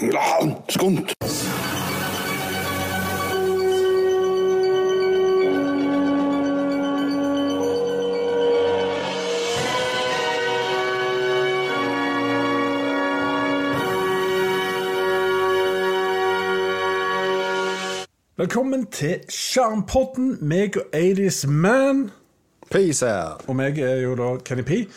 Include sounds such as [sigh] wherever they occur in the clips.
Ja, skunt. Velkommen til Sjarmpodden, meg og 80's Man. Peace out. Og meg er jo da Kenny P.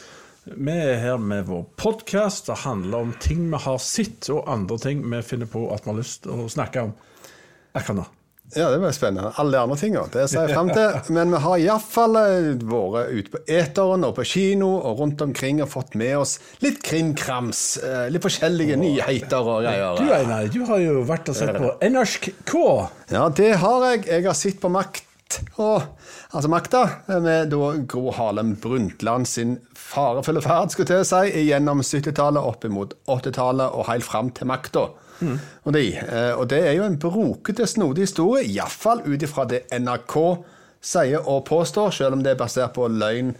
Vi er her med vår podkast. Det handler om ting vi har sett, og andre ting vi finner på at vi har lyst til å snakke om akkurat nå. Ja, det blir spennende. Alle de andre tingene. Det ser jeg frem til. [laughs] Men vi har iallfall vært ute på eteren og på kino og rundt omkring og fått med oss litt krimkrams. eh, Litt forskjellige nyheter og greier. Du Einar, du har jo vært og sett på [laughs] NRK. Ja, det har jeg. Jeg har sett på Makt. Og, altså Makta, med da Gro Harlem Brundtland sin farefulle ferd, skulle til å si, gjennom 70-tallet, opp mot 80-tallet og helt fram til makta. Og, de, eh, og det er jo en brokete, snodig historie, iallfall ut ifra det NRK sier og påstår, selv om det er basert på løgn.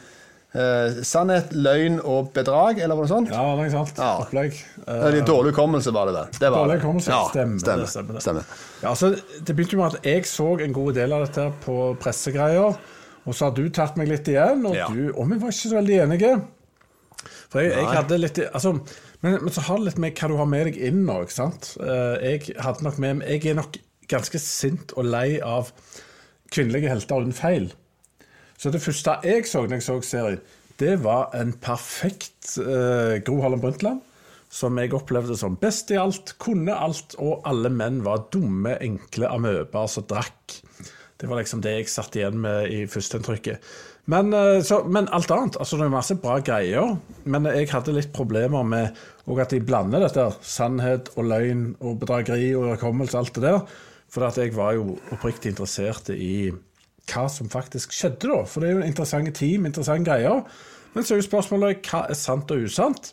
Eh, sannhet, løgn og bedrag, eller noe sånt. Ja, det er sant. Ja. Opplegg. Eh, Eller dårlig hukommelse, var det det? Det var Dårlig hukommelse, Ja, stemmer, stemmer, stemmer det. stemmer. Ja, så det begynte med at jeg så en god del av dette på pressegreier. Og så har du tatt meg litt igjen, og, Ja. du, og vi var ikke så veldig enige. For jeg, jeg hadde litt altså, men, men så har det litt med hva du har med deg inn nå, ikke sant? Eh, Jeg hadde nok med Jeg er nok ganske sint og lei av kvinnelige helter uten feil. Så det første jeg så når jeg så serien, det var en perfekt eh, Gro Harlem Brundtland. Som jeg opplevde som best i alt, kunne alt, og alle menn var dumme, enkle amøber som drakk. Det var liksom det jeg satt igjen med i førsteinntrykket. Men, eh, men alt annet. altså Det er masse bra greier. Men jeg hadde litt problemer med at de blander dette. Sannhet og løgn og bedrageri og hukommelse, alt det der. For jeg var jo oppriktig interessert i hva som faktisk skjedde da. For det er jo en interessante team, interessante greier. Men så er jo spørsmålet hva er sant og usant.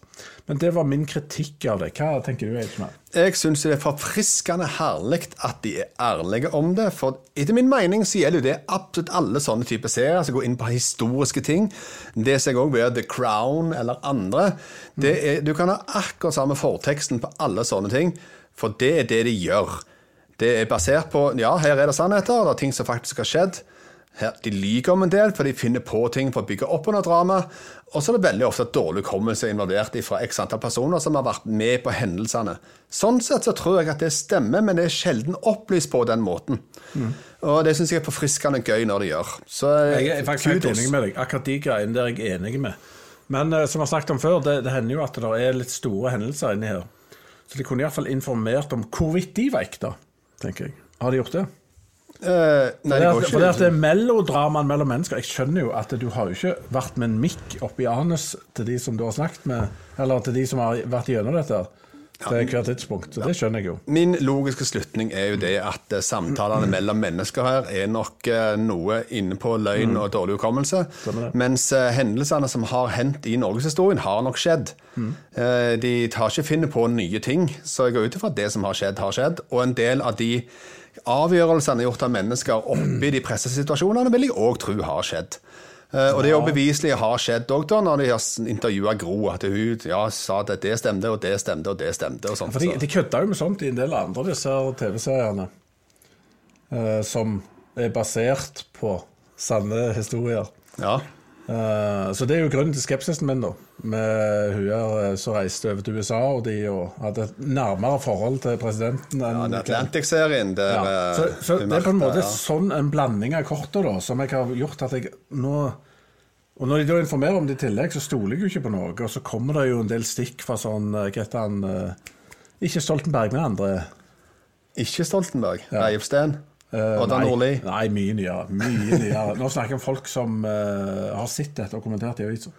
Men det var min kritikk av det. Hva tenker du, Eidsmann? Jeg syns det er forfriskende herlig at de er ærlige om det. For etter min mening så gjelder jo det absolutt alle sånne typer serier som går inn på historiske ting. Det ser jeg òg ved The Crown eller andre. Det er, du kan ha akkurat samme forteksten på alle sånne ting, for det er det de gjør. Det er basert på Ja, her er det sannheter, det er ting som faktisk har skjedd. Her, de lyver om en del, for de finner på ting for å bygge opp under drama. Og så er det veldig ofte dårlig hukommelse involvert fra x antall personer som har vært med på hendelsene. Sånn sett så tror jeg at det stemmer, men det er sjelden opplyst på den måten. Og det syns jeg er forfriskende gøy når de gjør. Så Jeg er faktisk helt enig med deg. Akkurat de greiene der er jeg enig med. Men uh, som vi har snakket om før, det, det hender jo at det er litt store hendelser inni her. Så de kunne iallfall informert om hvorvidt de var ekte, tenker jeg. Har de gjort det? Eh, nei, det går ikke. for det det er melodramaen mellom mennesker Jeg skjønner jo at du har jo ikke vært med en mikk oppi anus til de som du har snakket med, eller til de som har vært gjennom dette til hvert tidspunkt. Så det skjønner jeg jo. Min logiske slutning er jo det at eh, samtalene mellom mennesker her er nok eh, noe inne på løgn og dårlig hukommelse. Mens eh, hendelsene som har hendt i norgeshistorien, har nok skjedd. Eh, De tar ikke finner på nye ting, så jeg går ut ifra at det som har skjedd, har skjedd. Og en del av de avgjørelsene gjort av mennesker oppi de pressesituasjonene, vil jeg òg tro har skjedd. Eh, Og det er jo beviselig har skjedd òg, når de har intervjua Gro, at hun ja, sa at det stemte, og det stemte, og det stemte. og sånt. For de, de kødda jo med sånt i en del andre disse TV-seriene. eh, som er basert på sanne historier. Ja. Eh, så det er jo grunnen til skepsisen min, da. Med hun eh, som reiste over til USA og de og hadde et nærmere forhold til presidenten Ja, enn den Atlantic-serien Ja, eh, så, så det er på en måte ja. sånn en blanding av korta da, som jeg har gjort at jeg nå Og når de da informerer om det i tillegg, så stoler jeg jo ikke på noe. Og så kommer det jo en del stikk fra sånn eh, Hva heter han Ikke Stoltenberg, men andre. Ikke Stoltenberg. Ja. Steen. Eh, Odda Nordli. Nei, mye nyere. Mye nyere. Nå snakker jeg om folk som uh, har sett dette og kommentert i avisa.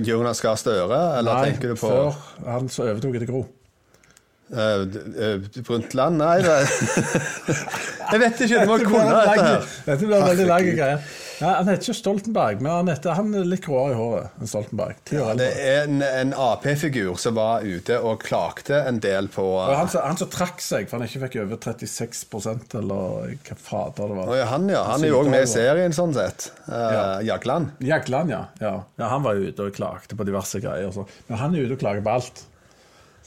Jonas Gahr Støre, eller Nei, tenker du på før han som overtok etter Gro. Uh, Brundtland? Nei, det [laughs] Jeg vet ikke, du må kunne dette. Dette blir en veldig lang greie. Nei, han heter ikke Stoltenberg, men han, heter, han er litt gråere i håret enn Stoltenberg. Ja, Det er en, en Ap-figur som var ute og klagde en del på uh... han, som- han som trakk seg, for han ikke fikk over 36% eller hva fader det var. Ja, han, ja. Han er jo òg med i serien, sånn sett. Uh, Ja. Jagland. Jagland, ja. ja. Ja, Han var ute og klagde på diverse greier. Så. Men han er ute og klager på alt.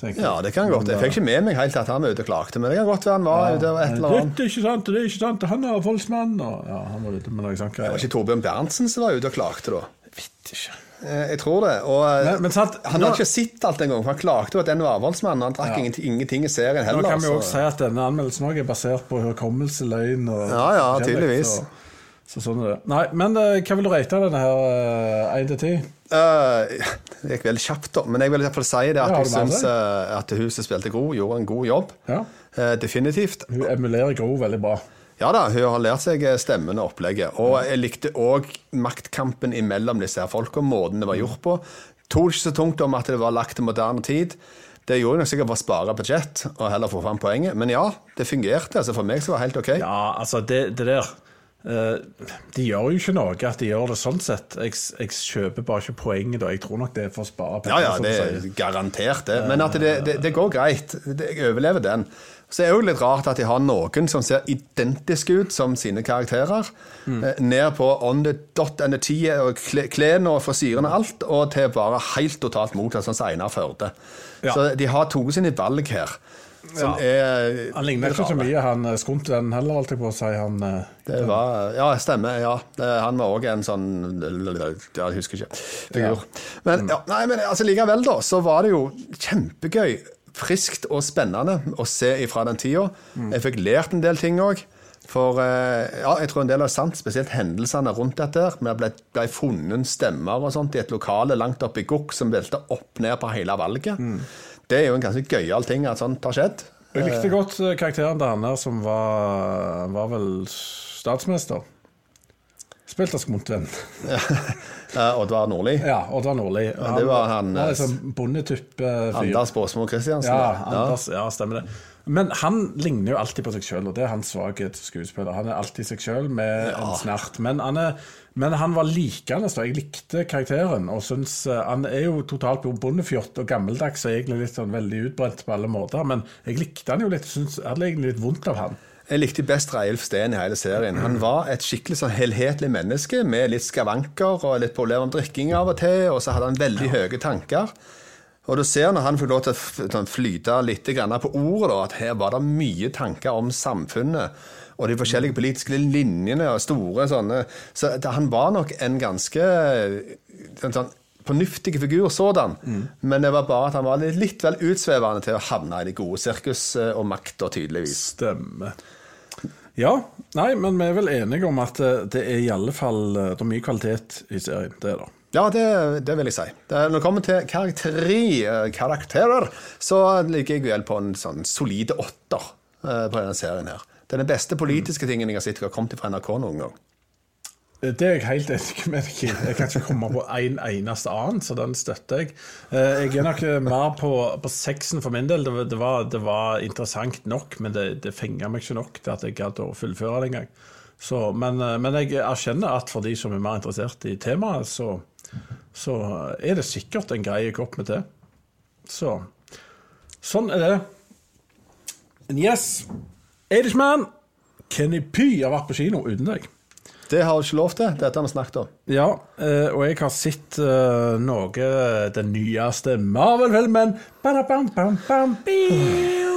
Så tenker jeg. Ja, det kan godt. Jeg fikk ikke med meg helt at han var ute og klagde, men det kan godt være han var ute og et eller annet. Det er ikke sant, det er ikke sant, han er voldsmann Og, ja, han var ute med noe sånt Det var ikke Torbjørn Berntsen som var ute og klagde da? Jeg Vet ikke. Eh, Jeg tror det. Og eh, Men- men sant, han nå- ikke sett alt engang. for Han klagde jo at den var avholdsmann, og han drakk Ja. ingenting, ingenting i serien Nå heller. kan vi jo også si at denne anmeldelsen også er basert på hukommelse, løgn og Ja, ja, tydeligvis. Så, så sånn er det. Nei, men eh, hva vil du rate denne her 1 til 10? Eh, det gikk veldig kjapt, da. Men jeg vil i hvert fall si det at Ja, jeg syns det? eh, at huset spilte Gro gjorde en god jobb. Ja. Uh, definitivt. Hun emulerer Gro veldig bra. Ja da, hun har lært seg eh, stemmen og opplegget. Og jeg likte òg maktkampen imellom disse her folka, måten det var gjort på. Tok ikke så tungt om at det var lagt til moderne tid. Det gjorde nok sikkert for å spare budsjett og heller få fram poenget. Men ja, det fungerte. altså For meg så var det helt OK. Ja, altså, det, det der eh, De gjør jo ikke noe at de gjør det sånn sett. Jeg, jeg kjøper bare ikke poenget, da. Jeg tror nok det er for å spare Ja, ja, det er garantert det. Men at det, det, det går greit. Jeg overlever den. Så er det jo litt rart at de har noen som ser identiske ut som sine karakterer. Mm. Eh, Ned på on the dot and the t og klærne og frisyrene og alt, og til bare helt totalt motsatt, sånn som Einar Førde. Ja. Så de har tatt sine valg her. Som er Han ligner ikke så mye, han eh, Skumtvenn heller, holdt jeg på å si. Han, eh, Det var, ja, stemmer. ja. Han var òg en sånn ja, Jeg husker ikke. Figur. Men, ja, nei, men altså, likevel, da, så var det jo kjempegøy. Friskt og spennende å se ifra den tida. Jeg fikk lært en del ting òg. For eh, ja, jeg tror en del er sant, spesielt hendelsene rundt dette. Med ble, ble funnet stemmer og sånt i et lokale langt oppe i Gokk som velta opp ned på hele valget. Det er jo en ganske gøyal ting at sånt har skjedd. Jeg likte godt eh, karakteren til han der som var, var vel statsminister. Spilt av Skumtvenn. Eh, Oddvar Nordli. Ja, Oddvar Nordli. Han, det var han, han er eh, sånn bondetype-fyr. Anders Båsmo Christiansen. Ja, ja. Anders, ja, stemmer det. Men han ligner jo alltid på seg sjøl, og det er hans svakhet som skuespiller. Han er alltid seg sjøl med en snert. Men han, er, men han var likende, så jeg likte karakteren. Og syns eh, Han er jo totalt bondefjott og gammeldags og egentlig litt sånn veldig utbrent på alle måter. Men jeg likte han jo litt, syns, jeg hadde egentlig litt vondt av han. Jeg likte best Reilf Steen i hele serien. Han var et skikkelig sånn helhetlig menneske med litt skavanker og litt problemer med drikking av og til, og så hadde han veldig høye tanker. Og du ser når han fikk lov til å sånn flyte litt på ordet, da, at her var det mye tanker om samfunnet og de forskjellige politiske linjene og store sånne Så det, han var nok en ganske en sånn fornuftig figur sådan, men det var bare at han var litt, litt vel utsvevende til å havne i det gode sirkus eh, og makta, tydeligvis. Stemmer. Ja, nei, men vi er vel enige om at eh, det er i alle fall eh, Det er mye kvalitet i serien. Det det. Ja, det, det vil jeg si. Når det kommer til karakteri, eh, karakterer, så ligger jeg vel på en sånn solide åtter eh, på denne serien her. Det er den beste politiske tingen jeg har sett har kommet fra NRK noen gang. Det er jeg helt enig med deg i. Jeg kan ikke komme på en eneste annen, så den støtter jeg. Eh, Jeg er nok eh, mer på, på sexen for min del. Det, det, var, det var interessant nok, men det, det fenga meg ikke nok til at jeg gadd å fullføre det engang. Men, eh, men jeg erkjenner at for de som er mer interessert i temaet, så, så er det sikkert en grei kopp med te. Så sånn er det. And yes, Irishman, Kenny Py har vært på kino uten deg. Det har jeg ikke lov til. Dette har vi snakket om. Ja, eh, og jeg har sett eh, noe Den nyeste Marvel-filmen. Bam, bam, bam, bam, bam.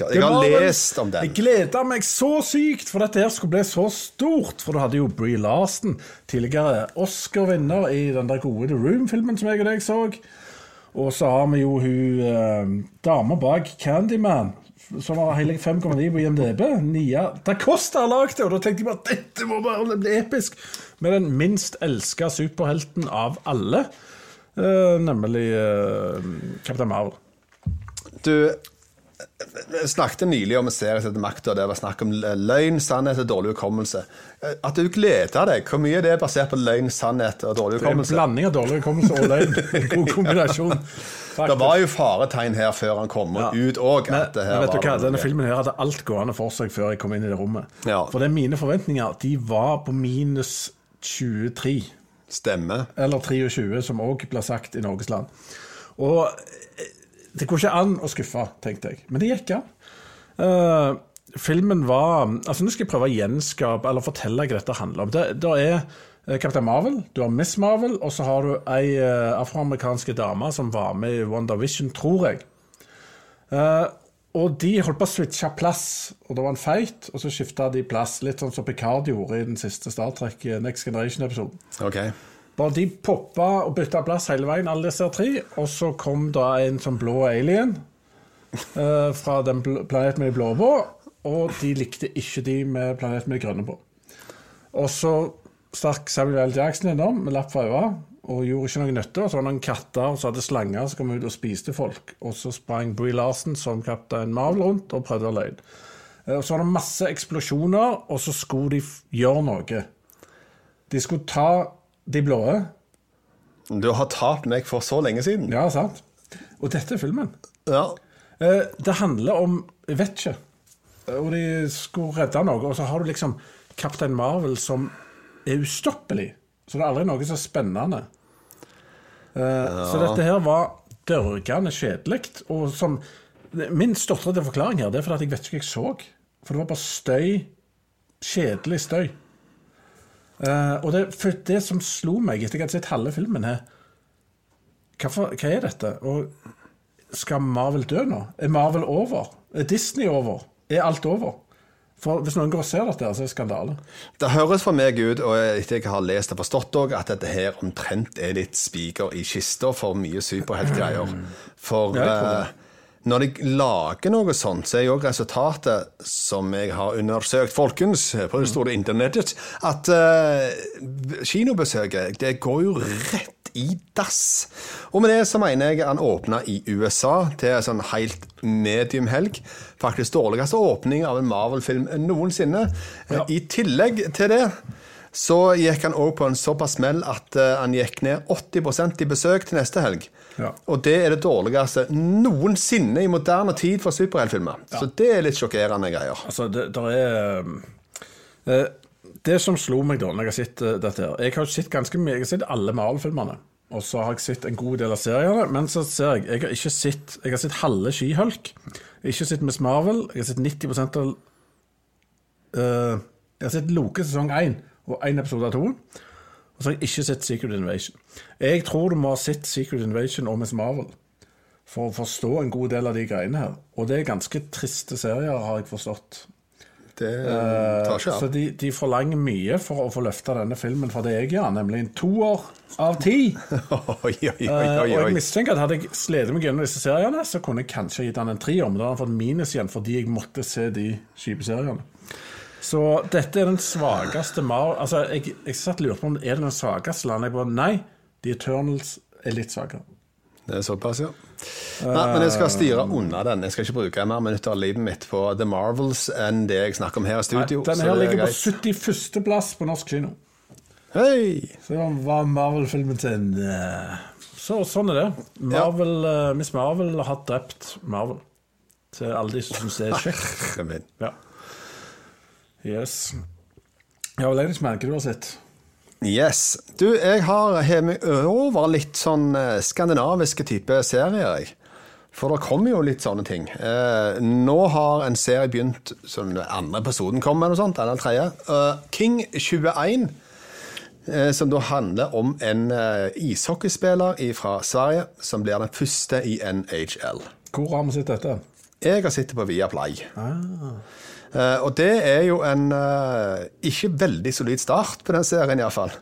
Jeg har lest om den. Jeg gleda meg så sykt, for dette her skulle bli så stort. For du hadde jo Bree Larsen, tidligere Oscar-vinner i den der gode The Room-filmen som jeg og deg så. Og så har vi jo hun eh, dama bak Candyman, som har hele 5,9 på IMDb. Nia Da Costa har lagd det, og da tenkte jeg bare dette må bare bli episk. Med den minst elska superhelten av alle, eh, nemlig uh, Kaptein Marvel. Du jeg snakket nylig om en serie som heter Makta, der det var snakk om løgn, sannhet og dårlig hukommelse. At du gleder deg, hvor mye er det basert på løgn, sannhet og dårlig Det er en blanding av dårlig hukommelse og løgn. [laughs] En god kombinasjon. Det var jo faretegn her før han kom Ja. ut òg. Denne filmen her hadde alt gående for seg før jeg kom inn i det rommet. Ja. For det er mine forventninger de var på minus 23. Stemmer. Eller 23, som òg blir sagt i Norges land. Og eh, det går ikke an å skuffe, tenkte jeg. Men det gikk an. Uh, filmen var Altså Nå skal jeg prøve å gjenskape eller fortelle hva dette handler om. Det, det er Kaptein Captain Marvel, du har Miss Marvel, og så har du ei uh, afroamerikanske dame som var med i WandaVision, tror jeg. Uh, og de holdt på å switche plass, og det var en fight, og så skifta de plass. Litt sånn som Picard gjorde i den siste Star Trek eh, Next Generation-episoden. Ok. Bare de poppa og bytta plass hele veien, alle disse tre, og så kom da en sånn blå alien eh, fra den planeten med de blå på, og de likte ikke de med planeten med de grønne på. Og så stakk Samuel L. Jackson innom med lapp for øynene og gjorde ikke noe nytte. Og så var det noen katter som hadde slanger som kom ut og spiste folk. Og så sprang Bree Larsen som kaptein Marvel rundt og prøvde å løye. Og så var det masse eksplosjoner, og så skulle de gjøre noe. De skulle ta de blå. Du har tapt meg for så lenge siden. Ja, sant? Og dette er filmen. Ja. Eh, Det handler om Jeg vet ikke. Og de skulle redde noe, og så har du liksom Kaptein Marvel som er ustoppelig. Så det er aldri noe så spennende. Ja. Så dette her var dørgende kjedelig. Og som Min stotrete forklaring her, det er fordi jeg vet ikke hva jeg så. For det var bare støy. Kjedelig støy. Eh, og det, for det som slo meg etter jeg hadde sett halve filmen her hva, hva er dette? Og skal Marvel dø nå? Er Marvel over? Er Disney over? Er alt over? For Hvis noen går og ser dette, så er det skandale. Det høres for meg ut, og etter jeg har lest og forstått òg, at dette her omtrent er litt spiker i kista for mye superheltgreier. For Ja, når jeg lager noe sånt, så er jo resultatet, som jeg har undersøkt, folkens, på det store internettet, at uh, kinobesøket det går jo rett i dass. Og med det så mener jeg han åpna i USA til en sånn helt medium helg. Faktisk dårligste åpning av en Marvel-film noensinne. Ja. I tillegg til det så gikk han òg på en såpass smell at uh, han gikk ned 80% i besøk til neste helg. Ja. Og det er det dårligste noensinne i moderne tid for superheltfilmer. Så det er litt sjokkerende greier. Altså, det er uh, Det som slo meg da når jeg har sett uh, dette her Jeg har sett ganske mye, jeg har sett alle Marvel-filmene. Og så har jeg sett en god del av seriene. Men så ser jeg Jeg har ikke sett Jeg har sett halve Skihulk. Jeg har ikke sett Miss Marvel. Jeg har sett 90 av uh, Jeg har sett Loke sesong 1 og én episode av 2. Og så har jeg ikke sett Secret Invasion. Jeg tror du må ha sett Secret Invasion og Miss Marvel for å forstå en god del av de greiene her. Og det er ganske triste serier, har jeg forstått. Det tar ikke Så av. de, de forlanger mye for å få løfta denne filmen fra det jeg gjør, nemlig en toer av ti. [laughs] Eh, og jeg mistenker at hadde jeg slitt meg gjennom disse seriene, så kunne jeg kanskje gitt han en trier, men da hadde han fått minus igjen fordi jeg måtte se de kjipe seriene. Så dette er den svakeste Mar... Altså, jeg, jeg satt og lurte på om det er den svakeste landet. Jeg bare Nei, The Eternals er litt svakere. Det er såpass, ja. Nei, men jeg skal styre unna den. Jeg skal ikke bruke mer minutter av livet mitt på The Marvels enn det jeg snakker om her i studio. Den her er ligger på 71. plass på norsk kino. Hei! Så var Marvel-filmen sin eh, Så sånn er det. Marvel, eh, Miss Marvel har drept Marvel. Til alle de som syns det er kjekt. Ja. Yes. Ja, vel, Eirik, merker du har sett? Yes. Du, jeg har hevet over litt sånn eh, skandinaviske type serier, jeg. For det kommer jo litt sånne ting. Eh, nå har en serie begynt, som den andre episoden kommer, eller noe sånt, eller tredje. Uh, King 21, eh, som da handler om en eh, ishockeyspiller fra Sverige, som blir den første i NHL. Hvor har vi sett dette? Jeg har sett det på Viaplay. Ah. Eh, og det er jo en eh, ikke veldig solid start på den serien, iallfall.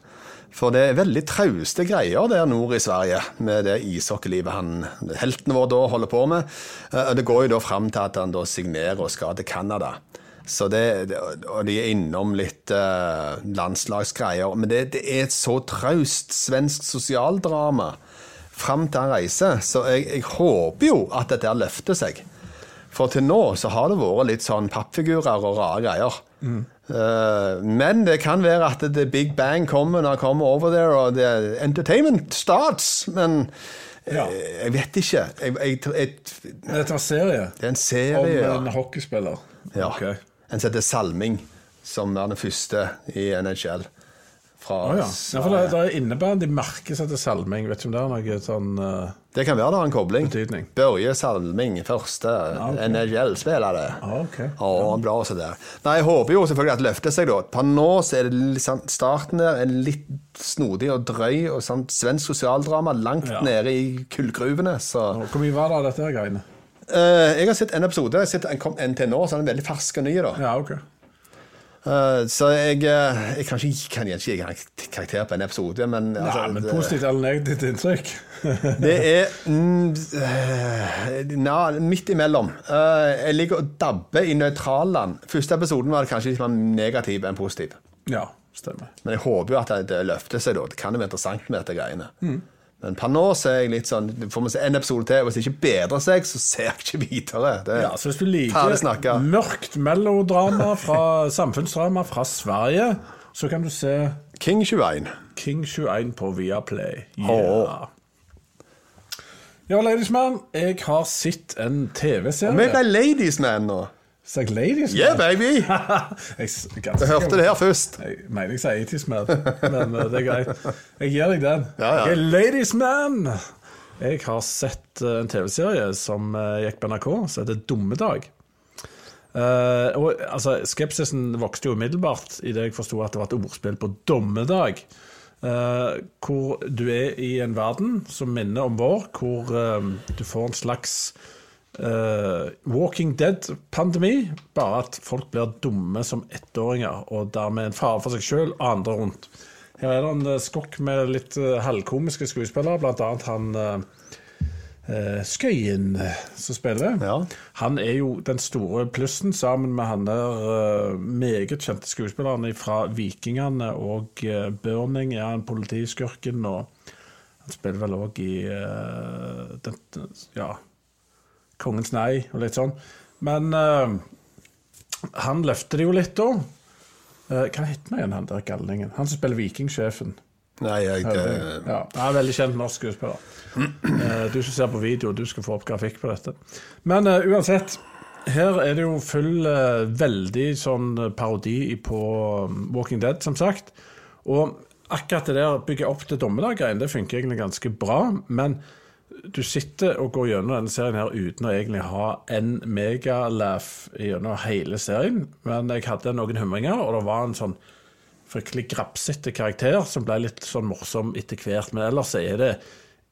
For det er veldig trauste greier der nord i Sverige, med det ishockeylivet han, helten vår da holder på med. Eh, det går jo da fram til at han da signerer og skal til Canada. Så det, og de er innom litt landslagsgreier. Men det, det er et så traust svensk sosialdrama fram til han reiser, så jeg, jeg håper jo at dette løfter seg. For til nå så har det vært litt sånn pappfigurer og rare greier. Eh, men det kan være at the big bang kommer når han kommer over there, og the entertainment starts. Men eh, Ja. jeg vet ikke. Jeg, jeg, jeg, Dette var serie det er en serie, ja. en hockeyspiller. ja. Okay. En som heter Salming, som er den første i NHL. Fra oh, ja. ja. For det, det er innebærende i merket som heter Salming. Vet ikke om det er noe sånn uh, Det kan være det har en kobling. Betydning. Børje Salming, første ok. NHL-spiller. Ah, ok. Ja, bra også der. Nei, Jeg håper jo selvfølgelig at det løfter seg. da. Per nå så er det sånn, starten der er litt snodig og drøy og sånn svensk sosialdrama langt Ja. nede i kullgruvene. Så Hvor mye var det av dette greiene? Uh, jeg har sett en episode. Jeg har sett en kom en til nå, så den er veldig fersk og ny. da. Ja, ok. Eh, så jeg, eh, jeg kan ikke kan ikke gi karakter på en episode, men, Nei, altså, men positivt eller negativt inntrykk? [laughs] Det er mm, na, midt imellom. Uh, jeg ligger og dabber i nøytralland. Første episoden var det kanskje litt mer negativ enn positiv. Ja, stemmer. Men jeg håper jo at det, det løfter seg, da. Det kan jo være interessant med dette greiene. Mm. Men per nå så er jeg litt sånn Får vi se en episode til, og hvis det ikke bedrer seg, så ser jeg ikke videre. Det, Ja, så Hvis du liker mørkt melodrama fra samfunnsdrama fra Sverige, så kan du se King 21. King 21 på Viaplay. Yeah. Ja. Ladies Man, jeg har sett en TV-serie. ble Ladies Man nå. Sa [laughs] jeg Ladies Yeah, baby! Du hørte det her først. Jeg mener jeg sa 80's Man, men uh, det er greit. Jeg gir deg den. Ja, ja. Jeg er Ladies Man! Jeg har sett uh, en TV-serie som uh, gikk på NRK, som heter Dummedag. Uh, og altså, Skepsisen vokste jo umiddelbart idet jeg forsto at det var et ordspill på dommedag. Uh, hvor du er i en verden som minner om vår, hvor uh, du får en slags uh, Walking Dead-pandemi. Bare at folk blir dumme som ettåringer, og dermed en fare for seg sjøl og andre rundt. Her er det en uh, skokk med litt uh, halvkomiske skuespillere, blant annet han Skøyen som spiller. Ja. Han er jo den store plussen, sammen med han der meget kjente skuespilleren fra Vikingene og Burning er han politiskurken, og han spiller vel òg i den, ja, Kongens nei og litt sånn. Men uh, han løfter det jo litt, da. Uh, hva heter han igjen, han der galningen? Han som spiller Vikingsjefen. Nei, jeg eh, Ja, han er veldig kjent norsk skuespiller. Uh, Du som ser på video, du skal få opp grafikk på dette. Men eh, uansett, her er det jo full eh, veldig sånn parodi på um, Walking Dead, som sagt. Og akkurat det der bygge opp til dommedag-greien, det funker egentlig ganske bra. Men du sitter og går gjennom denne serien her uten å egentlig ha en megalaff gjennom hele serien. Men jeg hadde noen humringer, og det var en sånn fryktelig grapsete karakter som ble litt sånn morsom etter hvert. Men ellers er det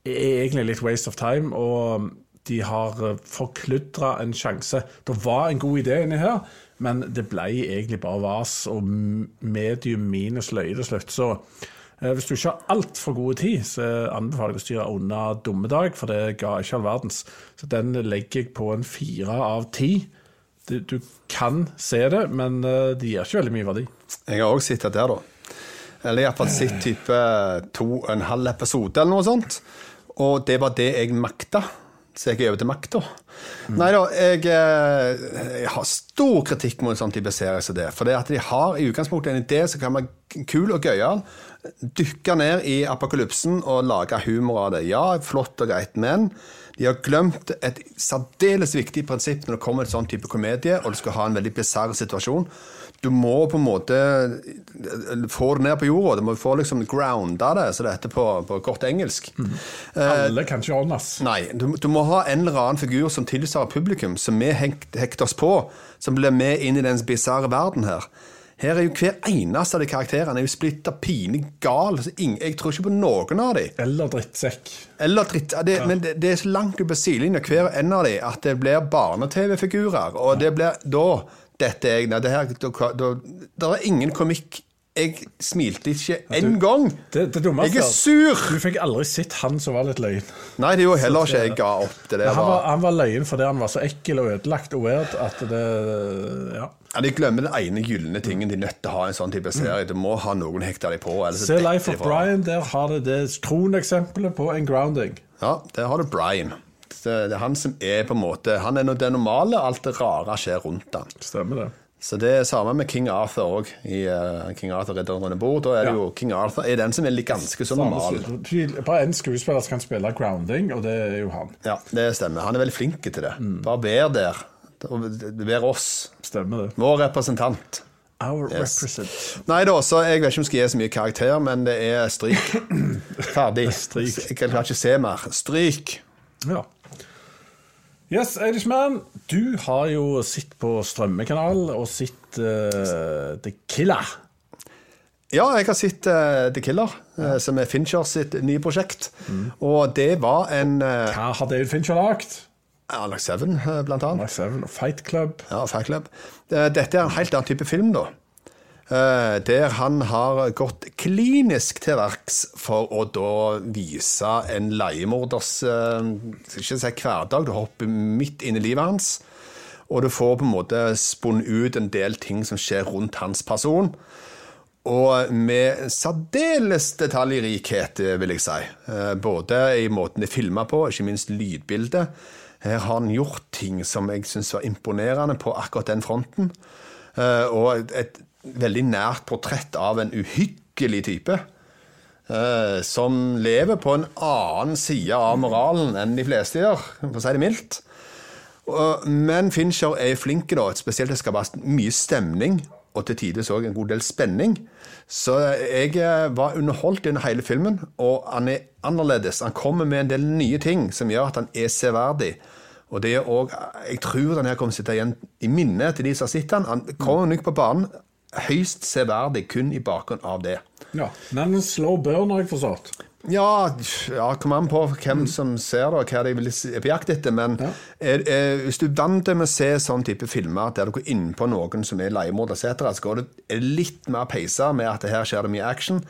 er egentlig litt waste of time, og de har forkludra en sjanse. Det var en god idé inni her, men det ble egentlig bare vas og medium minus løye til slutt. Så eh, hvis du ikke har altfor god tid, så anbefaler jeg å styre unna Dummedag, for det ga ikke all verdens. Så den legger jeg på en fire av ti. Du, du kan se det, men de det gir ikke veldig mye verdi. Jeg har òg sett det der, da. Eller iallfall sett type to og en halv episode eller noe sånt. Og det var det jeg makta. Så jeg er over til makta. Nei da, jeg, eh, jeg har stor kritikk mot en sånn type serie som det. For det at de har i utgangspunktet en idé som kan være kul og gøyal. Dykke ned i apokalypsen og lage humor av det. Ja, flott og greit, men de har glemt et særdeles viktig prinsipp når det kommer til sånn type komedie, og du skal ha en veldig bisarr situasjon. Du må på en måte få det ned på jorda. Du må få liksom grounda det, så det heter på, på godt engelsk. Alle kan ikke åndes. Nei, du, du må ha en eller annen figur som tilsvarer publikum, som vi hekt, hekter oss på, som blir med inn i den bisarre verden her. Her er jo Hver eneste av de karakterene er jo splitta pinig gal. Jeg tror ikke på noen av dem. Eller drittsekk. Eller dritt, ja, Men det, det er så langt ut på sidelinja hver en av dem at det blir barne-TV-figurer. Og det blir da dette er nei, det her, da, da, Det er ingen komikk. Jeg smilte ikke en gang. Det, det dummeste Jeg er sur! Du fikk aldri sett han som var litt løgn. Nei, det er jo heller ikke jeg ga opp. Det der Han var, han var løgn fordi han var så ekkel og ødelagt og weird at det Ja. ja, De glemmer den ene gylne tingen de er nødt til å ha i en sånn type serie. Du må ha noen hekta deg på. Se Life of. Brian, der har det det kroneksempelet på en grounding. Ja, der har du Brian. Det, det er han som er på en måte Han er det normale. Alt det rare skjer rundt han. Stemmer det. Så det er samme med King Arthur òg. I uh, King Arthur Ridderen under bord. Da er det Ja. jo King Arthur er den som er litt ganske så normal. Bare én skuespiller som kan spille grounding, og det er jo han. Ja, det stemmer. Han er veldig flink til det. Bare vær der. Vær oss. Stemmer det. Vår representant. Our Yes. represent. Nei da, så jeg vet ikke om jeg skal gi så mye karakter, men det er stryk. [coughs] Ferdig. Stryk. Jeg kan ikke se mer. Stryk. Ja. Yes, Irishman, du har jo sett på strømmekanal og sett uh, The Killer. Ja, jeg har sett uh, The Killer, eh, som er Fincher sitt nye prosjekt. Mm. Og det var en Hva har David Fincher lagd? Alex Seven, blant annet. Alex Seven og Fight Club. Ja, Fight Club. Dette er en helt annen type film, da. Eh, Der han har gått klinisk til verks for å da vise en leiemorders eh, ikke si hverdag. Du hopper midt inn i livet hans, og du får på en måte spunnet ut en del ting som skjer rundt hans person. Og med særdeles detaljrikhet, vil jeg si. Eh, Både i måten det er filma på, ikke minst lydbildet. Her har han gjort ting som jeg syns var imponerende på akkurat den fronten. Og et veldig nært portrett av en uhyggelig type. eh, Som lever på en annen side av moralen enn de fleste gjør, for å si det mildt. Og- Men Fincher er flink, da, spesielt det skal være mye stemning, og til tider òg en god del spenning. Så jeg eh, var underholdt under hele filmen, og han er annerledes. Han kommer med en del nye ting som gjør at han er severdig. Og det er også, Jeg tror den her kommer til å sitte igjen i minnet til de som har sett den. Han kommer nok på banen høyst severdig kun i bakgrunn av det. Ja. Men en slow burn, har jeg forstått. Ja, ja kom an på hvem som ser det, og hva de vil på jakt etter. Men Ja. er, er, hvis du er vant til å se sånn type filmer der du går innpå noen som er leiemorder etc., så går det litt mer peisa med at her skjer det mye action.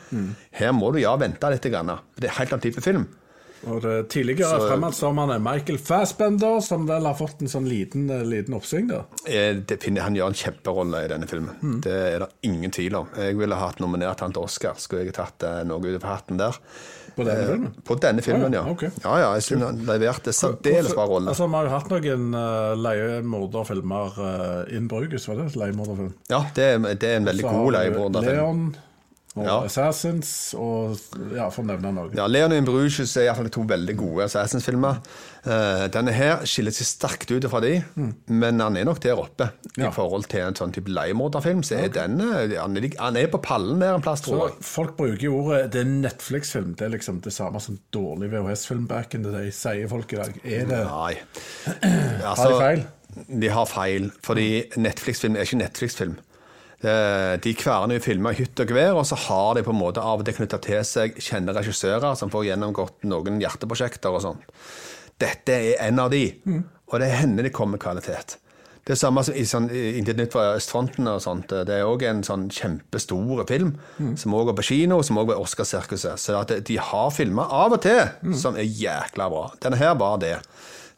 Her må du ja vente litt. Grann. Det er en helt annen type film. Og det tidligere Så- er Michael Fassbender, som vel har fått en sånn liten, eh, liten oppsving da. Eh, Det finner, han gjør en kjemperolle i denne filmen. Det er det ingen tvil om. Jeg ville hatt nominert han til Oscar. Skulle jeg tatt eh, noe ut av hatten der. På denne filmen? På denne filmen, Ja, ja. ja. Ja, ja, jeg synes han leverte særdeles bra rolle. Altså, Vi har jo hatt noen uh, leiemorderfilmer uh, innbrukes, var det et leiemorderfilm? Ja, det er, det er en veldig god leiemorderfilm. Leon og Ja. Assassins og Ja, for å nevne noe. Ja, Leon Bruges er iallfall to veldig gode Assassins-filmer. Uh, denne her skiller seg sterkt ut fra de, men han er nok der oppe. Ja. I forhold til en sånn type leiemorderfilm, så er denne, eh, han er, han er på pallen der en plass, tror jeg. folk bruker jo ordet Det er Netflix-film. Det er liksom det samme som dårlig VHS-film back in the day, sier folk i dag. Er det Nei. Har Altså, de feil? De har feil, fordi Netflix-film er ikke Netflix-film. Eh, De kverner jo filmer i hytt og gevær, og så har de på en måte av og til knytta til seg kjente regissører som får gjennomgått noen hjerteprosjekter og sånn. Dette er en av de, og det hender det kommer kvalitet. Det er samme som i sånn, Intet nytt fra østfronten og sånt. Det er òg en sånn kjempestor film, som òg går på kino, som òg var Oscarsirkuset. Så at de har filmer av og til som er jækla bra. Denne her var det.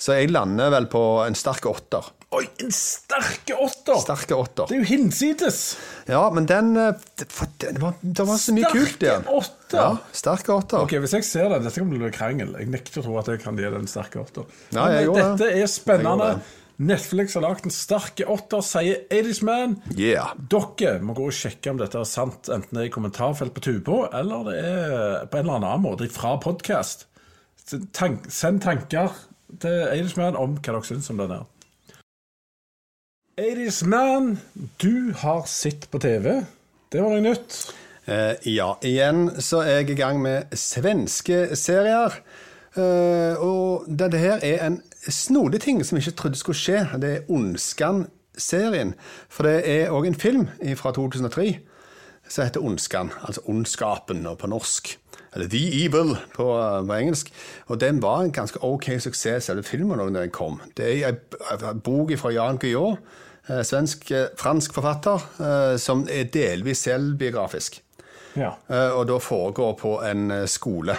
Så jeg lander vel på en sterk åtter. Oi, en sterke åtter! Sterke åtter. Det er jo hinsides! Ja, men den eh, det, for var, det var så mye Sterke kult igjen. åtter? Ja, sterke åtter. Ok, Hvis jeg ser den, dette kan bli krangel. Jeg nekter å tro at jeg kan gi den sterke åtter. Ja, Men jeg gjorde dette det. er spennende. Netflix har lagd en sterke åtter, sier 80's Man. Yeah. Dere må gå og sjekke om dette er sant, enten det er i kommentarfelt på Tubo, eller det er på en eller annen måte fra podkast. Tank, send tanker til 80's Man om hva dere syns om den her. 80's Man, du har sett på TV. Det var noe nytt. Eh, ja, igjen så er jeg i gang med svenske serier. Eh, og dette her er en snodig ting som jeg ikke trodde skulle skje. Det er Ondskan-serien. For det er òg en film fra 2003 som heter Ondskan. Altså Ondskapen på norsk. Eller The Evil på, på engelsk. Og den var en ganske ok suksess, selve filmen, da den kom. Det er en bok fra Jan Guillou, eh, svensk, eh, forfatter, eh, som er delvis selvbiografisk. Ja. Og da foregår på en skole.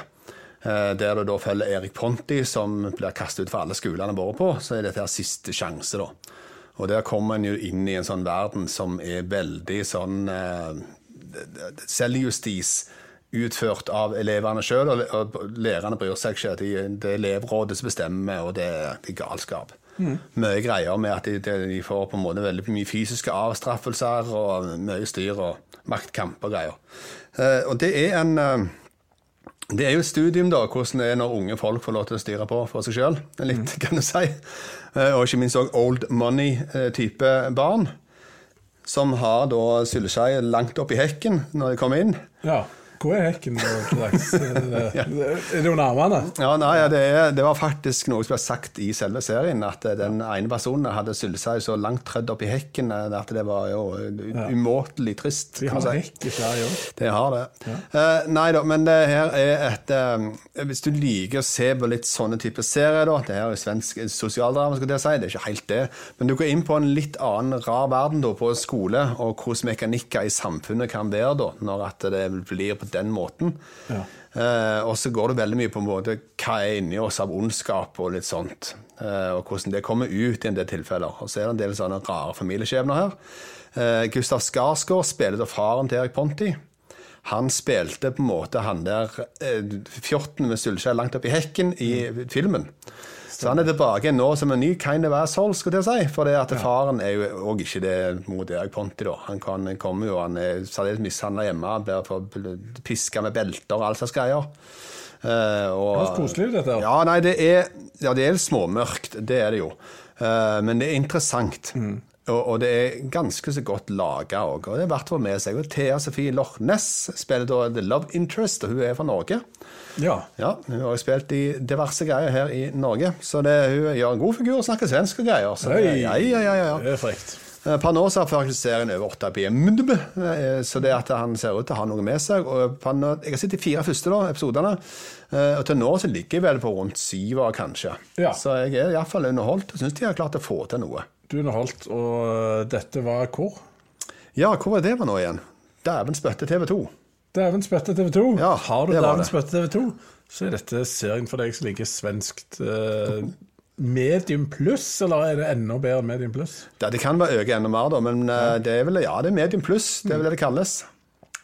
Der det da følger Erik Ponti, som blir kastet ut fra alle skolene vært på. Så er dette her siste sjanse, da. Og der kommer en jo inn i en sånn verden som er veldig sånn selvjustis utført av elevene sjøl, og, lærerne bryr seg ikke. De, det er elevrådet som bestemmer, og det, det er galskap. Mye greier med at de, de får på en måte veldig mye fysiske avstraffelser og mye styr og maktkamp og greier. Eh, og det er en eh, det er jo et studium, da, hvordan det er når unge folk får lov til å styre på for seg sjøl. Litt, kan du si. Eh, Og ikke minst òg old money-type barn. Som har da syleskei langt opp i hekken når de kommer inn. ja. Hvor er hekken nå til dags? [laughs] Er det under armene? Ja, nei, det, det, var faktisk noe som ble sagt i selve serien, at den ene personen hadde seg så langt trødd opp i hekken at det var jo umåtelig trist. Vi har hekk i Sverige òg. Det har det. Ja. Uh, nei da, men det her er et uh, Hvis du liker å se på litt sånne typer serier, da Det her er svensk sosialdrama, skal jeg si. Det er ikke helt det. Men du går inn på en litt annen, rar verden da, på skole, og hvordan mekanikker i samfunnet kan være da, når at det blir på den måten. Ja. Eh, og så går det veldig mye på en måte hva er inni oss av ondskap og litt sånt. Eh, og hvordan det kommer ut i en del tilfeller. Og så er det en del sånne rare familieskjebner her. Eh, Gustav Skarsgård spiller da faren til Erik Ponti. Han spilte på en måte han der eh, fjorten med sølvskjell langt oppi hekken i mm. filmen. Så han er tilbake nå som en ny kind of asshole, skulle jeg si. For det at faren er jo òg ikke det mot Erik Ponti, da. Han kan, kommer jo, han er særdeles mishandla hjemme, blir piska med belter og all slags greier. Uh, og, det er koselig, dette. Ja, nei, det er, ja, det er småmørkt. Det er det jo. Uh, men det er interessant. Mm. Og, og, det er ganske så godt laga òg. Og det er verdt å få med seg. Og Thea Sofie Loch Ness spiller da The Love Interest, og hun er fra Norge. Ja. ja hun har jo spilt i diverse greier her i Norge, så det, hun gjør en god figur og snakker svensk og greier. Så det, ja, ja, ja, ja. Det er frekt. Eh, så har faktisk serien over 8 BM, eh, så det at han ser ut til å ha noe med seg. og nå, Jeg har sett de fire første da, episodene, eh, og til nå så ligger jeg vel på rundt syv, kanskje. Ja. Så jeg er iallfall underholdt og syns de har klart å få til noe. Du underholdt, og dette var hvor? Ja, hvor var det var nå igjen? Dæven spøtte TV 2. Dæven spøtte TV 2. Ja, Har du Dæven spøtte TV 2, så er dette serien for deg som liker svenskt uh, medium pluss, eller er det enda bedre medium pluss? Ja, det kan være øke enda mer, da, men uh, det er vel ja, det er medium pluss. Det er vel det det kalles.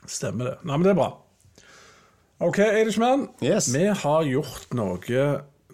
Stemmer det. Nei, men det er bra. OK, Eidishman. Yes. Vi har gjort noe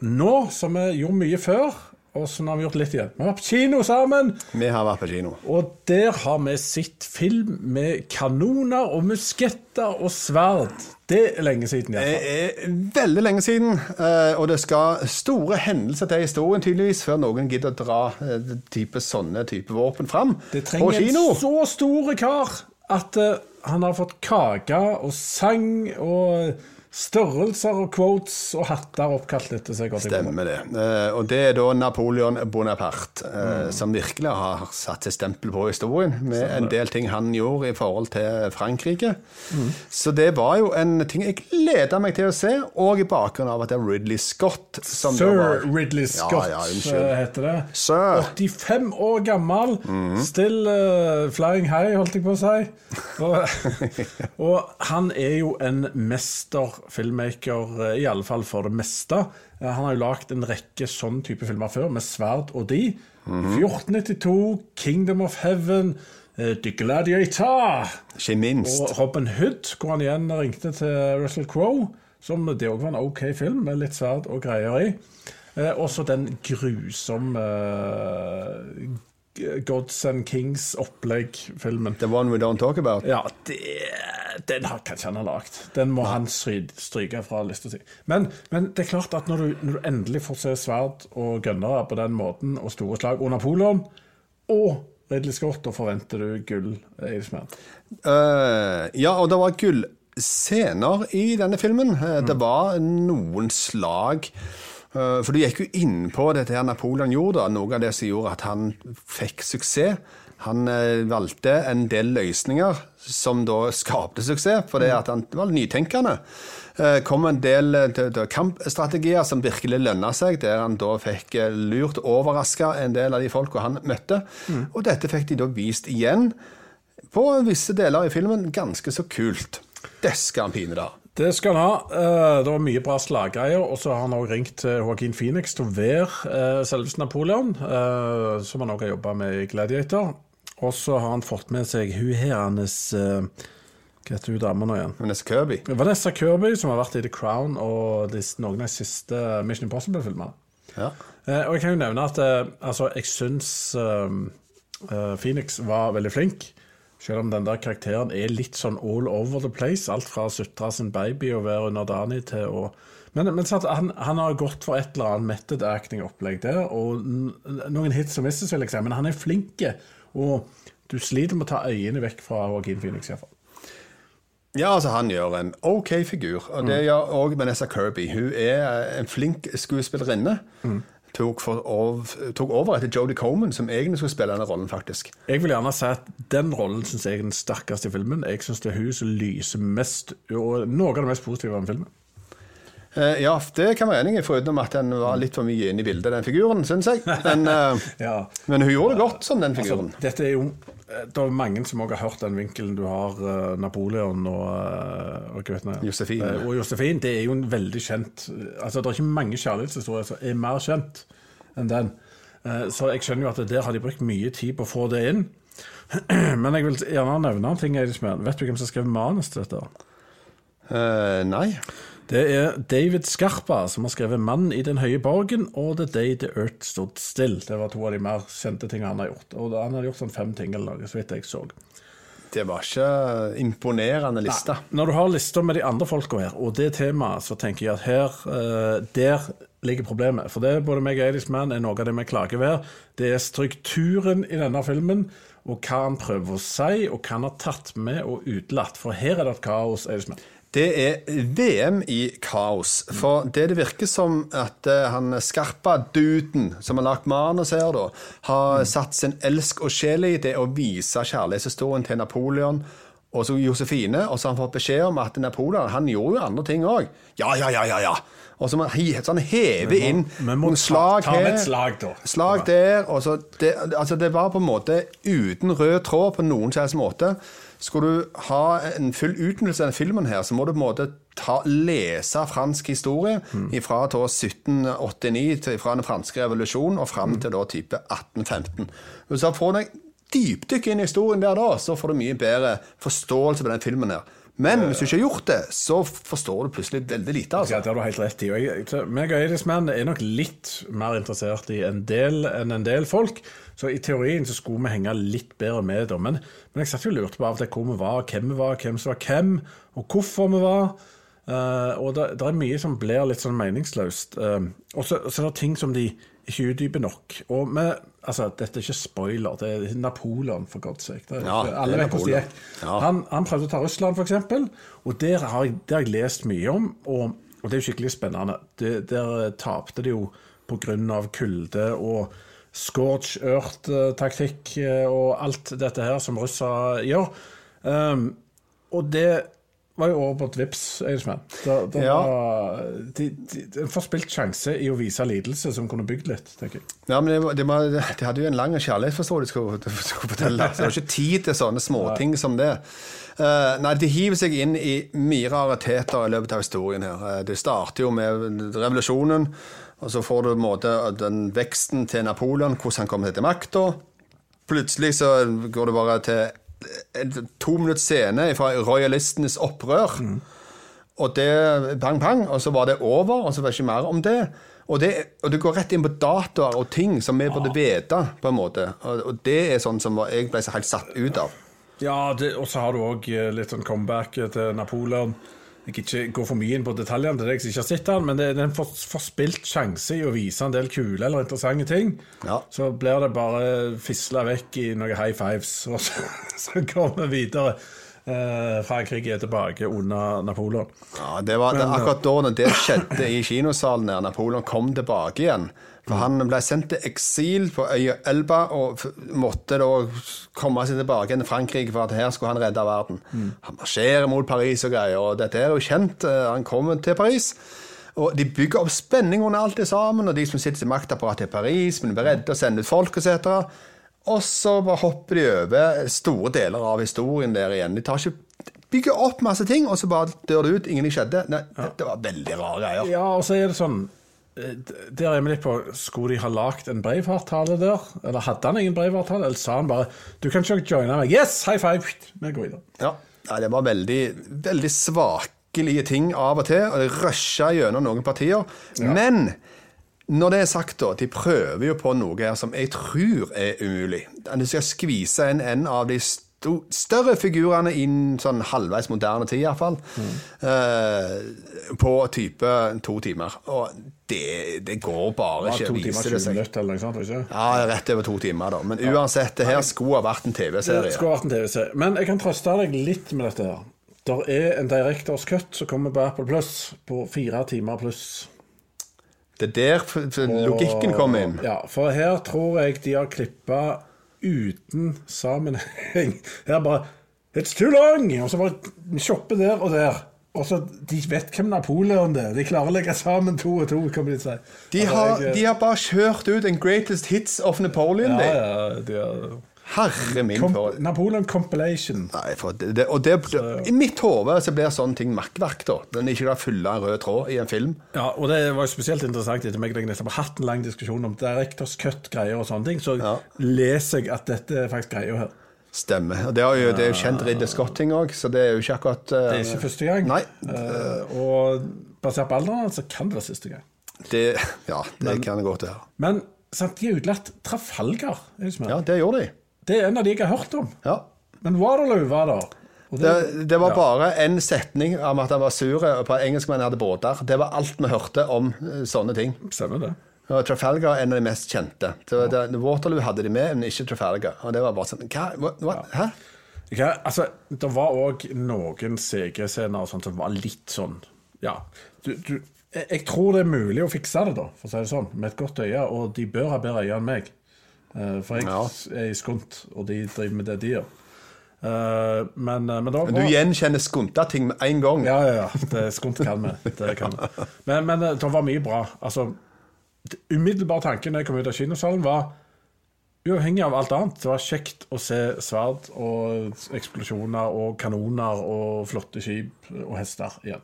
nå som vi gjorde mye før. Og så har vi gjort litt igjen. Vi har vært på kino sammen. Vi har vært på kino. Og der har vi sett film med kanoner og musketter og sverd. Det er lenge siden. Det er veldig lenge siden. Eh, og det skal store hendelser til historien tydeligvis før noen gidder å dra eh, type, sånne type våpen fram på kino. Det trenger en så stor kar at uh, han har fått kake og sang og Størrelser og quotes og hatter oppkalt etter seg. Stemmer det. Eh, og det er da Napoleon Bonaparte mm. som virkelig har satt sitt stempel på historien med Stemmer. en del ting han gjorde i forhold til Frankrike. Mm. Så det var jo en ting jeg gleda meg til å se, og i bakgrunn av at det er Ridley Scott som Sir var, Ridley Scott ja, ja, eh, heter det. Sir. 85 år gammel, mm. still uh, flying high, holdt jeg på å si. [laughs] Og, og han er jo en mester filmmaker, eh, i alle fall for det meste. Eh, han har jo lagd en rekke sånn type filmer før, med sverd og de. Mm -hmm. 1492, Kingdom of Heaven, uh, The Gladiator Ikke minst. Og Robin Hood, hvor han igjen ringte til Russell Crowe. Som det òg var en OK film, med litt sverd og greier i. Eh, også den grusomme Gods and Kings-opplegg-filmen. The one we don't talk about? Ja, det, den har kanskje han har lagd. Den må han stryke fra lista si. Men, men, det er klart at når du, når du endelig får se sverd og gønnere på den måten, og store slag, under Napoleon, og Ridley Scott, da forventer du gull, Eidesmann? Uh, ja, og det var gullscener i denne filmen. Uh, mm. Det var noen slag Uh, for du gikk jo inn på dette her Napoleon gjorde, noe av det som gjorde at han fikk suksess. Han eh, valgte en del løsninger som da skapte suksess, fordi at han var nytenkende. Eh, kom en del kampstrategier som virkelig lønna seg, der han da fikk lurt og overraska en del av de folka han møtte. Mm. Og dette fikk de da vist igjen på visse deler i filmen. Ganske så kult. Det skal han pine da. Det skal han ha. Eh, det var mye bra slaggreier. Og så har han også ringt til Joaquin Phoenix til å være eh, selveste Napoleon, eh, som han også har jobba med i Gladiator. Og så har han fått med seg hun her hennes Hva heter hun dama nå igjen? Vanessa Kirby. Vanessa Kirby, som har vært i The Crown og noen av de siste Mission Impossible-filmene. Ja. Og jeg kan jo nevne at altså, jeg syns Phoenix var veldig flink. Selv om den der karakteren er litt sånn all over the place. Alt fra å sutre sin baby og være underdanig til å Men, men han, han, har gått for et eller annet method acting-opplegg der, og noen hits og misses, vil jeg si. Men han er flink, og du sliter med å ta øynene vekk fra Joaquin Phoenix, iallfall. Ja, altså Han gjør en OK figur. Og det gjør òg Vanessa Kirby. Hun er en flink skuespillerinne. Tok, for, ov, tok over etter Jodie Coman, som egentlig skulle spille denne rollen, faktisk. Jeg vil gjerne si at den rollen syns jeg er den sterkeste i filmen. Jeg syns det er hun som lyser mest, og noe av det mest positive med filmen. Eh, ja, det kan være enig i, foruten at den var litt for mye inne i bildet, den figuren, syns jeg. Men, eh, [laughs] Ja. men hun gjorde det godt som den Altså, figuren. dette er jo eh, Det er mange som også har hørt den vinkelen du har, Napoleon og, og, hva vet jeg, Josefin. eh, og Josefin. Det er jo en veldig kjent Altså, Det er ikke mange kjærlighetshistorier som er mer kjent enn den. Så jeg skjønner jo at der har de brukt mye tid på å få det inn. [clears throat] Men jeg vil gjerne nevne en ting. Vet du hvem som skrev manus til dette? Uh, nei. Det er David Skarpa som har skrevet 'Mann i den høye borgen' og 'The Day the Earth Stood Still'. Det var to av de mer kjente tingene han har gjort. Og han har gjort sånn fem ting eller noe, så vidt jeg så. Det var ikke imponerende liste. Når du har lister med de andre folka her, og det temaet, så tenker jeg at her eh, Der ligger problemet. For det både meg og Eidisman er noe av det vi klager ved. Det er strukturen i denne filmen, og hva han prøver å si, og hva han har tatt med og utelatt. For her er det et kaos, Eidisman. Det er VM i kaos. For det det virker som at eh, han Skarpa-duden som har lagt manus her, da, har satt sin elsk og sjel i det å vise kjærlighetshistorien til Napoleon og så Josefine, og så har han fått beskjed om at Napoleon han gjorde jo andre ting òg. Ja, ja, ja, ja, ja. Og så han hever inn noen slag her, slag, slag der. Og så det, altså det var på en måte uten rød tråd på noen som helst måte. Skulle du ha en full utnyttelse av filmen, her, så må du på en måte ta, lese fransk historie fra 1789, til, fra den franske revolusjonen og fram til da type 1815. Hvis du får deg dypdykk inn i historien der da, så får du mye bedre forståelse på den filmen her. Men hvis du ikke har gjort det, så forstår du plutselig veldig lite. Ja, altså. det har du helt rett i. Og jeg, meg og Eidisman er nok litt mer interessert i en del enn en del folk. Så i teorien så skulle vi henge litt bedre med, da. Men, men jeg satt jo og lurte på av og til hvor vi var, hvem vi var, hvem som var hvem, og hvorfor vi var. Uh, og det, det er mye som blir litt sånn meningsløst. Uh, og så så er det ting som de ikke utdyper nok. Og vi, altså, dette er ikke spoiler, det er Napoleon, for godt sikt. Det Ja, alle vet hvordan det gikk. Ja. Han, han prøvde å ta Russland, f.eks., og der har, jeg, det har jeg lest mye om. Og, og det er jo skikkelig spennende. Det, der tapte de jo pga. kulde og scorch earth-taktikk og alt dette her som russere gjør. Um, og det var jo over på et vips, Eidsmann. Det, Ja. var de, de, En forspilt sjanse i å vise lidelse som kunne bygd litt, tenker jeg. Ja, men det, det, var, de hadde jo en lang kjærlighetsforståelse, jeg skulle fortelle. [laughs] Så det var ikke tid til sånne småting som det. Uh, nei, de hiver seg inn i mye rariteter i løpet av historien her. Eh, det starter jo med revolusjonen, og så får du måte den veksten til Napoleon, hvordan han kommer til makta. Plutselig så går det bare til en to minutts scene fra royalistenes opprør. Og det pang, pang, og så var det over, og så var det ikke mer om det. Og det, og det går rett inn på datoer og ting som vi burde vite, på en måte. Og, og det er sånn som jeg ble så helt satt ut av. Ja, det, og så har du òg litt sånn comeback til Napoleon. Jeg kan ikke gå for mye inn på detaljene til deg som ikke har sett den, men det, er en for, forspilt sjanse i å vise en del kule eller interessante ting. Ja. Så blir det bare fisla vekk i noen high fives, [laughs] og så, så går vi videre. Eh, Frankrike er tilbake under Napoleon. Ja, det var det, akkurat da når det skjedde i kinosalen der Napoleon kom tilbake igjen. For han ble sendt til eksil på øya Elba og måtte da komme seg tilbake til Frankrike for at her skulle han redde verden. Han marsjerer mot Paris og greier, og dette er jo kjent. eh, Han kommer til Paris. Og De bygger opp spenning under alt det sammen, og de som sitter til maktapparatet i Paris, men er redde og sender ut folk etc. Og så bare hopper de over store deler av historien der igjen. De tar ikke bygger opp masse ting, og så bare dør det ut. Ingenting skjedde. Nei, Det var veldig rare greier. Ja, og så er det sånn Der er vi litt på Skulle de ha lagd en Breivart-tale der? Eller hadde han ingen Breivart-tale? Eller sa han bare Du kan ikke joine meg. Yes, high five! Vi går videre. Ja. Nei, det var veldig, veldig svakelige ting av og til, og det rusha gjennom noen partier. Men når det er sagt, da, de prøver jo på noe her som jeg tror er umulig. De skal skvise inn en av de sto større figurene i en sånn halvveis moderne tid, iallfall. Eh, på type to timer. Og det, det går bare Ja, ikke, viser 20 det seg. minutter eller noe sånt. ikke? Ja, rett over to timer, da. Men uansett, det her skulle ha vært en TV-serie. skulle vært en TV-serie. Men jeg kan trøste deg litt med dette her. Der er en Directors Cut som kommer på Apple Plus på fire timer pluss. Det er der logikken kommer inn. Ja, for her tror jeg de har klippa uten sammenheng. Her bare It's too long! Og så bare shoppe der og der. Og så, De vet hvem Napoleon er. De klarer å legge sammen to og to. kan de si. De Altså, har, jeg- de har bare kjørt ut en greatest hits of Napoleon. ja, de. ja, de har, Herre min Kom, for Napoleon Compilation. Nei, for det, det, og det, I mitt hode så blir sånne ting makkverk, da. Den ikke klarer fulle rød tråd i en film. Ja, og det var jo spesielt interessant etter meg jeg nettopp har hatt en lang diskusjon om Directors Cut-greier og sånne ting, så Ja. leser jeg at dette er faktisk greia her. Stemmer. Og det, er jo, det er jo kjent Ridder Scott-ting òg, så det er jo ikke akkurat uh, Det er ikke første gang. Nei. Uh, og basert på alderen så kan det være siste gang. Det, ja, det kan det godt være. Men har utelatt Trafalgar. Er det, som er. Ja, det gjorde de. Det er en av de jeg har hørt om. Ja. Men Waterloo var der. Det, det var ja. bare en setning om at han var sur på at engelskmenn hadde båter. Det var alt vi hørte om eh, sånne ting. Stemmer det. Og Trafalgar er en av de mest kjente. Det, det, Waterloo hadde de med, men ikke Trafalgar. Og det var bare sånn Hva? Hva? Hæ? Ja, altså, det var òg noen CG-scener og sånt som var litt sånn Ja. Du, du, jeg tror det er mulig å fikse det, da, for å si det sånn, med et godt øye. Og de bør ha bedre øye enn meg. Eh, for jeg er i skunt, og de driver med det de gjør. Eh, men, eh, men det var Du gjenkjenner skunta ting med en gang. Ja, ja, ja. Det skunt kan vi. Det kan vi. Men, men det var mye bra. Altså, umiddelbar tanke når jeg kom ut av kinosalen, var uavhengig av alt annet. Det var kjekt å se sverd og eksplosjoner og kanoner og flotte skip og hester igjen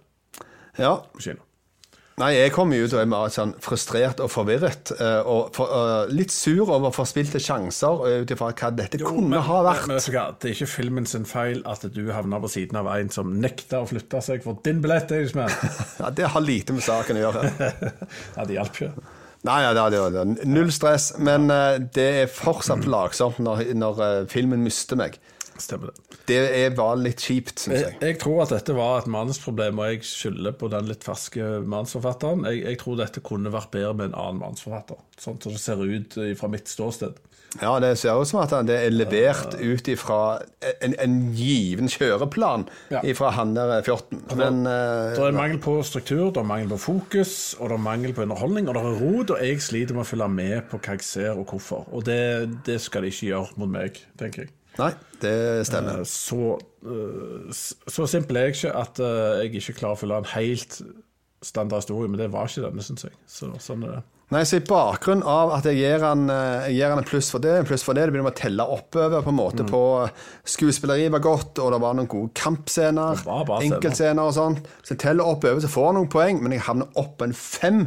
Ja. på kino. Nei, jeg kom jo ut og er mer sånn frustrert og forvirret. eh, Og for, uh, litt sur over forspilte sjanser ut ifra hva dette kunne men, ha vært. Men men, det er ikke filmen sin feil at du havna på siden av en som nekta å flytte seg for din billett. [laughs] Ja, det har lite med saken å gjøre. [laughs] Ja, det hjalp ikke. Nei, ja, det, det, det, null stress. Men uh, det er fortsatt [clears throat] plagsomt når, når uh, filmen mister meg. Stemmer det. Det er bare litt kjipt, syns Jeg, jeg. jeg tror at dette var et manusproblem, og jeg skylder på den litt ferske manusforfatteren. Jeg, jeg tror dette kunne vært bedre med en annen manusforfatter, sånn som det ser ut eh, fra mitt ståsted. Ja, Det ser ut som at det er levert ut ifra en, en given kjøreplan Ja. ifra han der fjorten. Men eh, Det er mangel på struktur, det er mangel på fokus, og det er mangel på underholdning, og det er rot, og jeg sliter med å følge med på hva jeg ser og hvorfor. Og det, det skal de ikke gjøre mot meg, tenker jeg. Nei, det stemmer. Eh, Så, eh, så simpel er jeg ikke at eh, jeg ikke klarer å følge en helt standard historie, men det var ikke denne, syns jeg. Så, sånn er det. Nei, så I bakgrunn av at jeg gir han, jeg gir han en pluss for det, en pluss for det, det begynner å telle oppover på en Mm. måte på skuespilleriet var godt, og det var noen gode kampscener, enkeltscener og sånn. Så jeg teller oppover, så får jeg noen poeng, men jeg havner opp på en fem.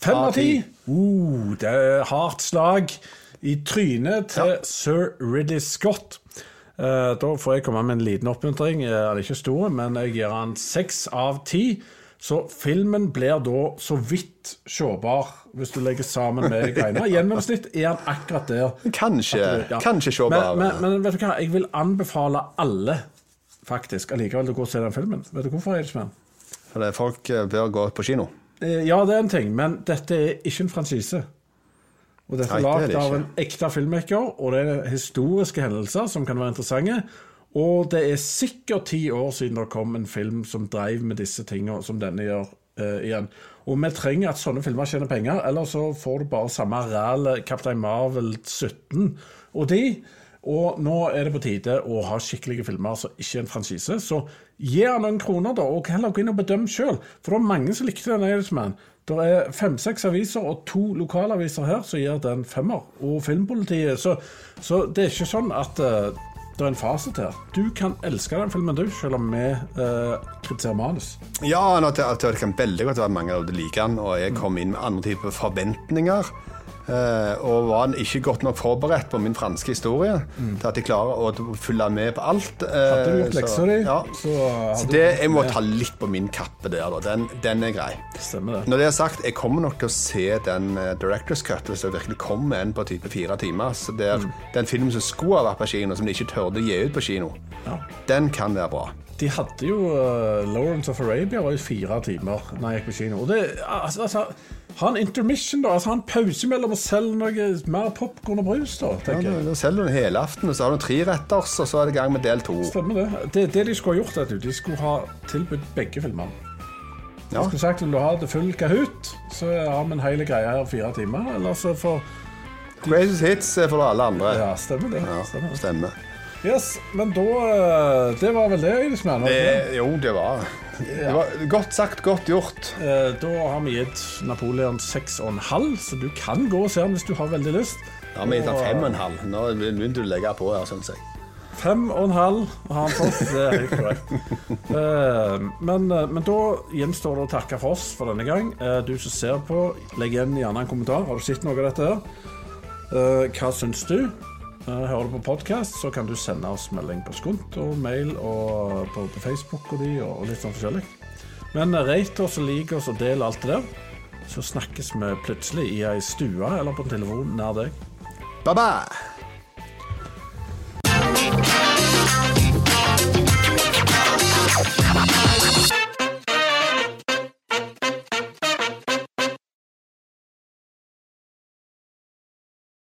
Fem av ti. Uh, det er hardt slag i trynet til sir Ridley Scott. Eh, da får jeg komme med en liten oppmuntring. Den er ikke stor, men jeg gir han seks av ti. Så filmen blir da så vidt sjåbar, hvis du legger sammen med [laughs] greiene. Gjennomsnitt er han akkurat der. Kanskje, du- ja. kanskje se men, men, men vet du hva, jeg vil anbefale alle faktisk allikevel å gå og se den filmen. Vet du hvorfor? For det, folk eh, bør gå på kino. Eh, Ja, det er en ting, men dette er ikke en franchise. Og dette er lagd av en ekte filmmaker, og det er historiske hendelser som kan være interessante. Og det er sikkert ti år siden det kom en film som dreiv med disse tingene som denne gjør eh, igjen. Og vi trenger at sånne filmer tjener penger, eller så får du bare samme ræle Captain Marvel 17 og de. Og nå er det på tide å ha skikkelige filmer, altså ikke en franchise. Så gi han noen kroner, da, og heller gå inn og bedøm sjøl. For det er mange som likte den Irishman. Det er fem-seks aviser og to lokalaviser her som gir den femmer. Og Filmpolitiet. Så, så det er ikke sånn at uh, det er en fasit her. Du kan elske den filmen, du, selv om vi uh, kritiserer manus. Ja, det, kan veldig godt være mange av dere liker den, og jeg kom inn med andre typer forventninger. Eh, og var ikke godt nok forberedt på min franske historie til at jeg klarer å følge med på alt. eh, Hadde du gjort leksa di, Ja. så Så det, jeg må ta litt på min kappe der, da. Den, den er grei. Stemmer det. Når det er sagt, jeg kommer nok til å se den eh, Directors Cut hvis det virkelig kommer en på type fire timer. Så det er Mm. Den filmen som skulle ha vært på kino, som de ikke tørde å gi ut på kino, Ja. den kan være bra. De hadde jo uh, Lawrence of Arabia var jo fire timer da jeg gikk på kino. Og det, altså, altså, Ha en intermission, da. Altså Ha en pause mellom å selge noe mer popkorn og brus, da. Tenker jeg. Ja, selger du hele helaften, og så har du tre retters, og så er det gang med del to. Stemmer det. det. Det de skulle ha gjort, vet du, de skulle ha tilbudt begge filmene. Ja. Skulle sagt vil du ha det full Kahoot, så har vi en hel greie her fire timer. Eller så får Greatest hits er for alle andre. Ja, stemmer det. Ja, Stemmer. stemmer. Yes, men da eh, Det var vel det, Øynesmann? Det, jo, det var, det var Godt sagt, godt gjort. Eh, Da har vi gitt Napoleon 6,5, så du kan gå og se den hvis du har veldig lyst. Da har Vi gitt den fem og en halv. Nå begynte du å legge på her, syns jeg. Fem og en halv har han fått, det er helt korrekt. Eh, men, eh, men da gjenstår det å takke for oss for denne gang. Eh, du som ser på, legg igjen gjerne en kommentar. Har du sett noe av dette her? Eh, hva syns du? Eh, hører du på podkast, så kan du sende oss melding på Skunt og mail og på, på Facebook og de, og litt sånn forskjellig. Men eh, rate oss og lik oss og del alt det der. Så snakkes vi plutselig i ei stue eller på en telefon nær deg. Bye-bye.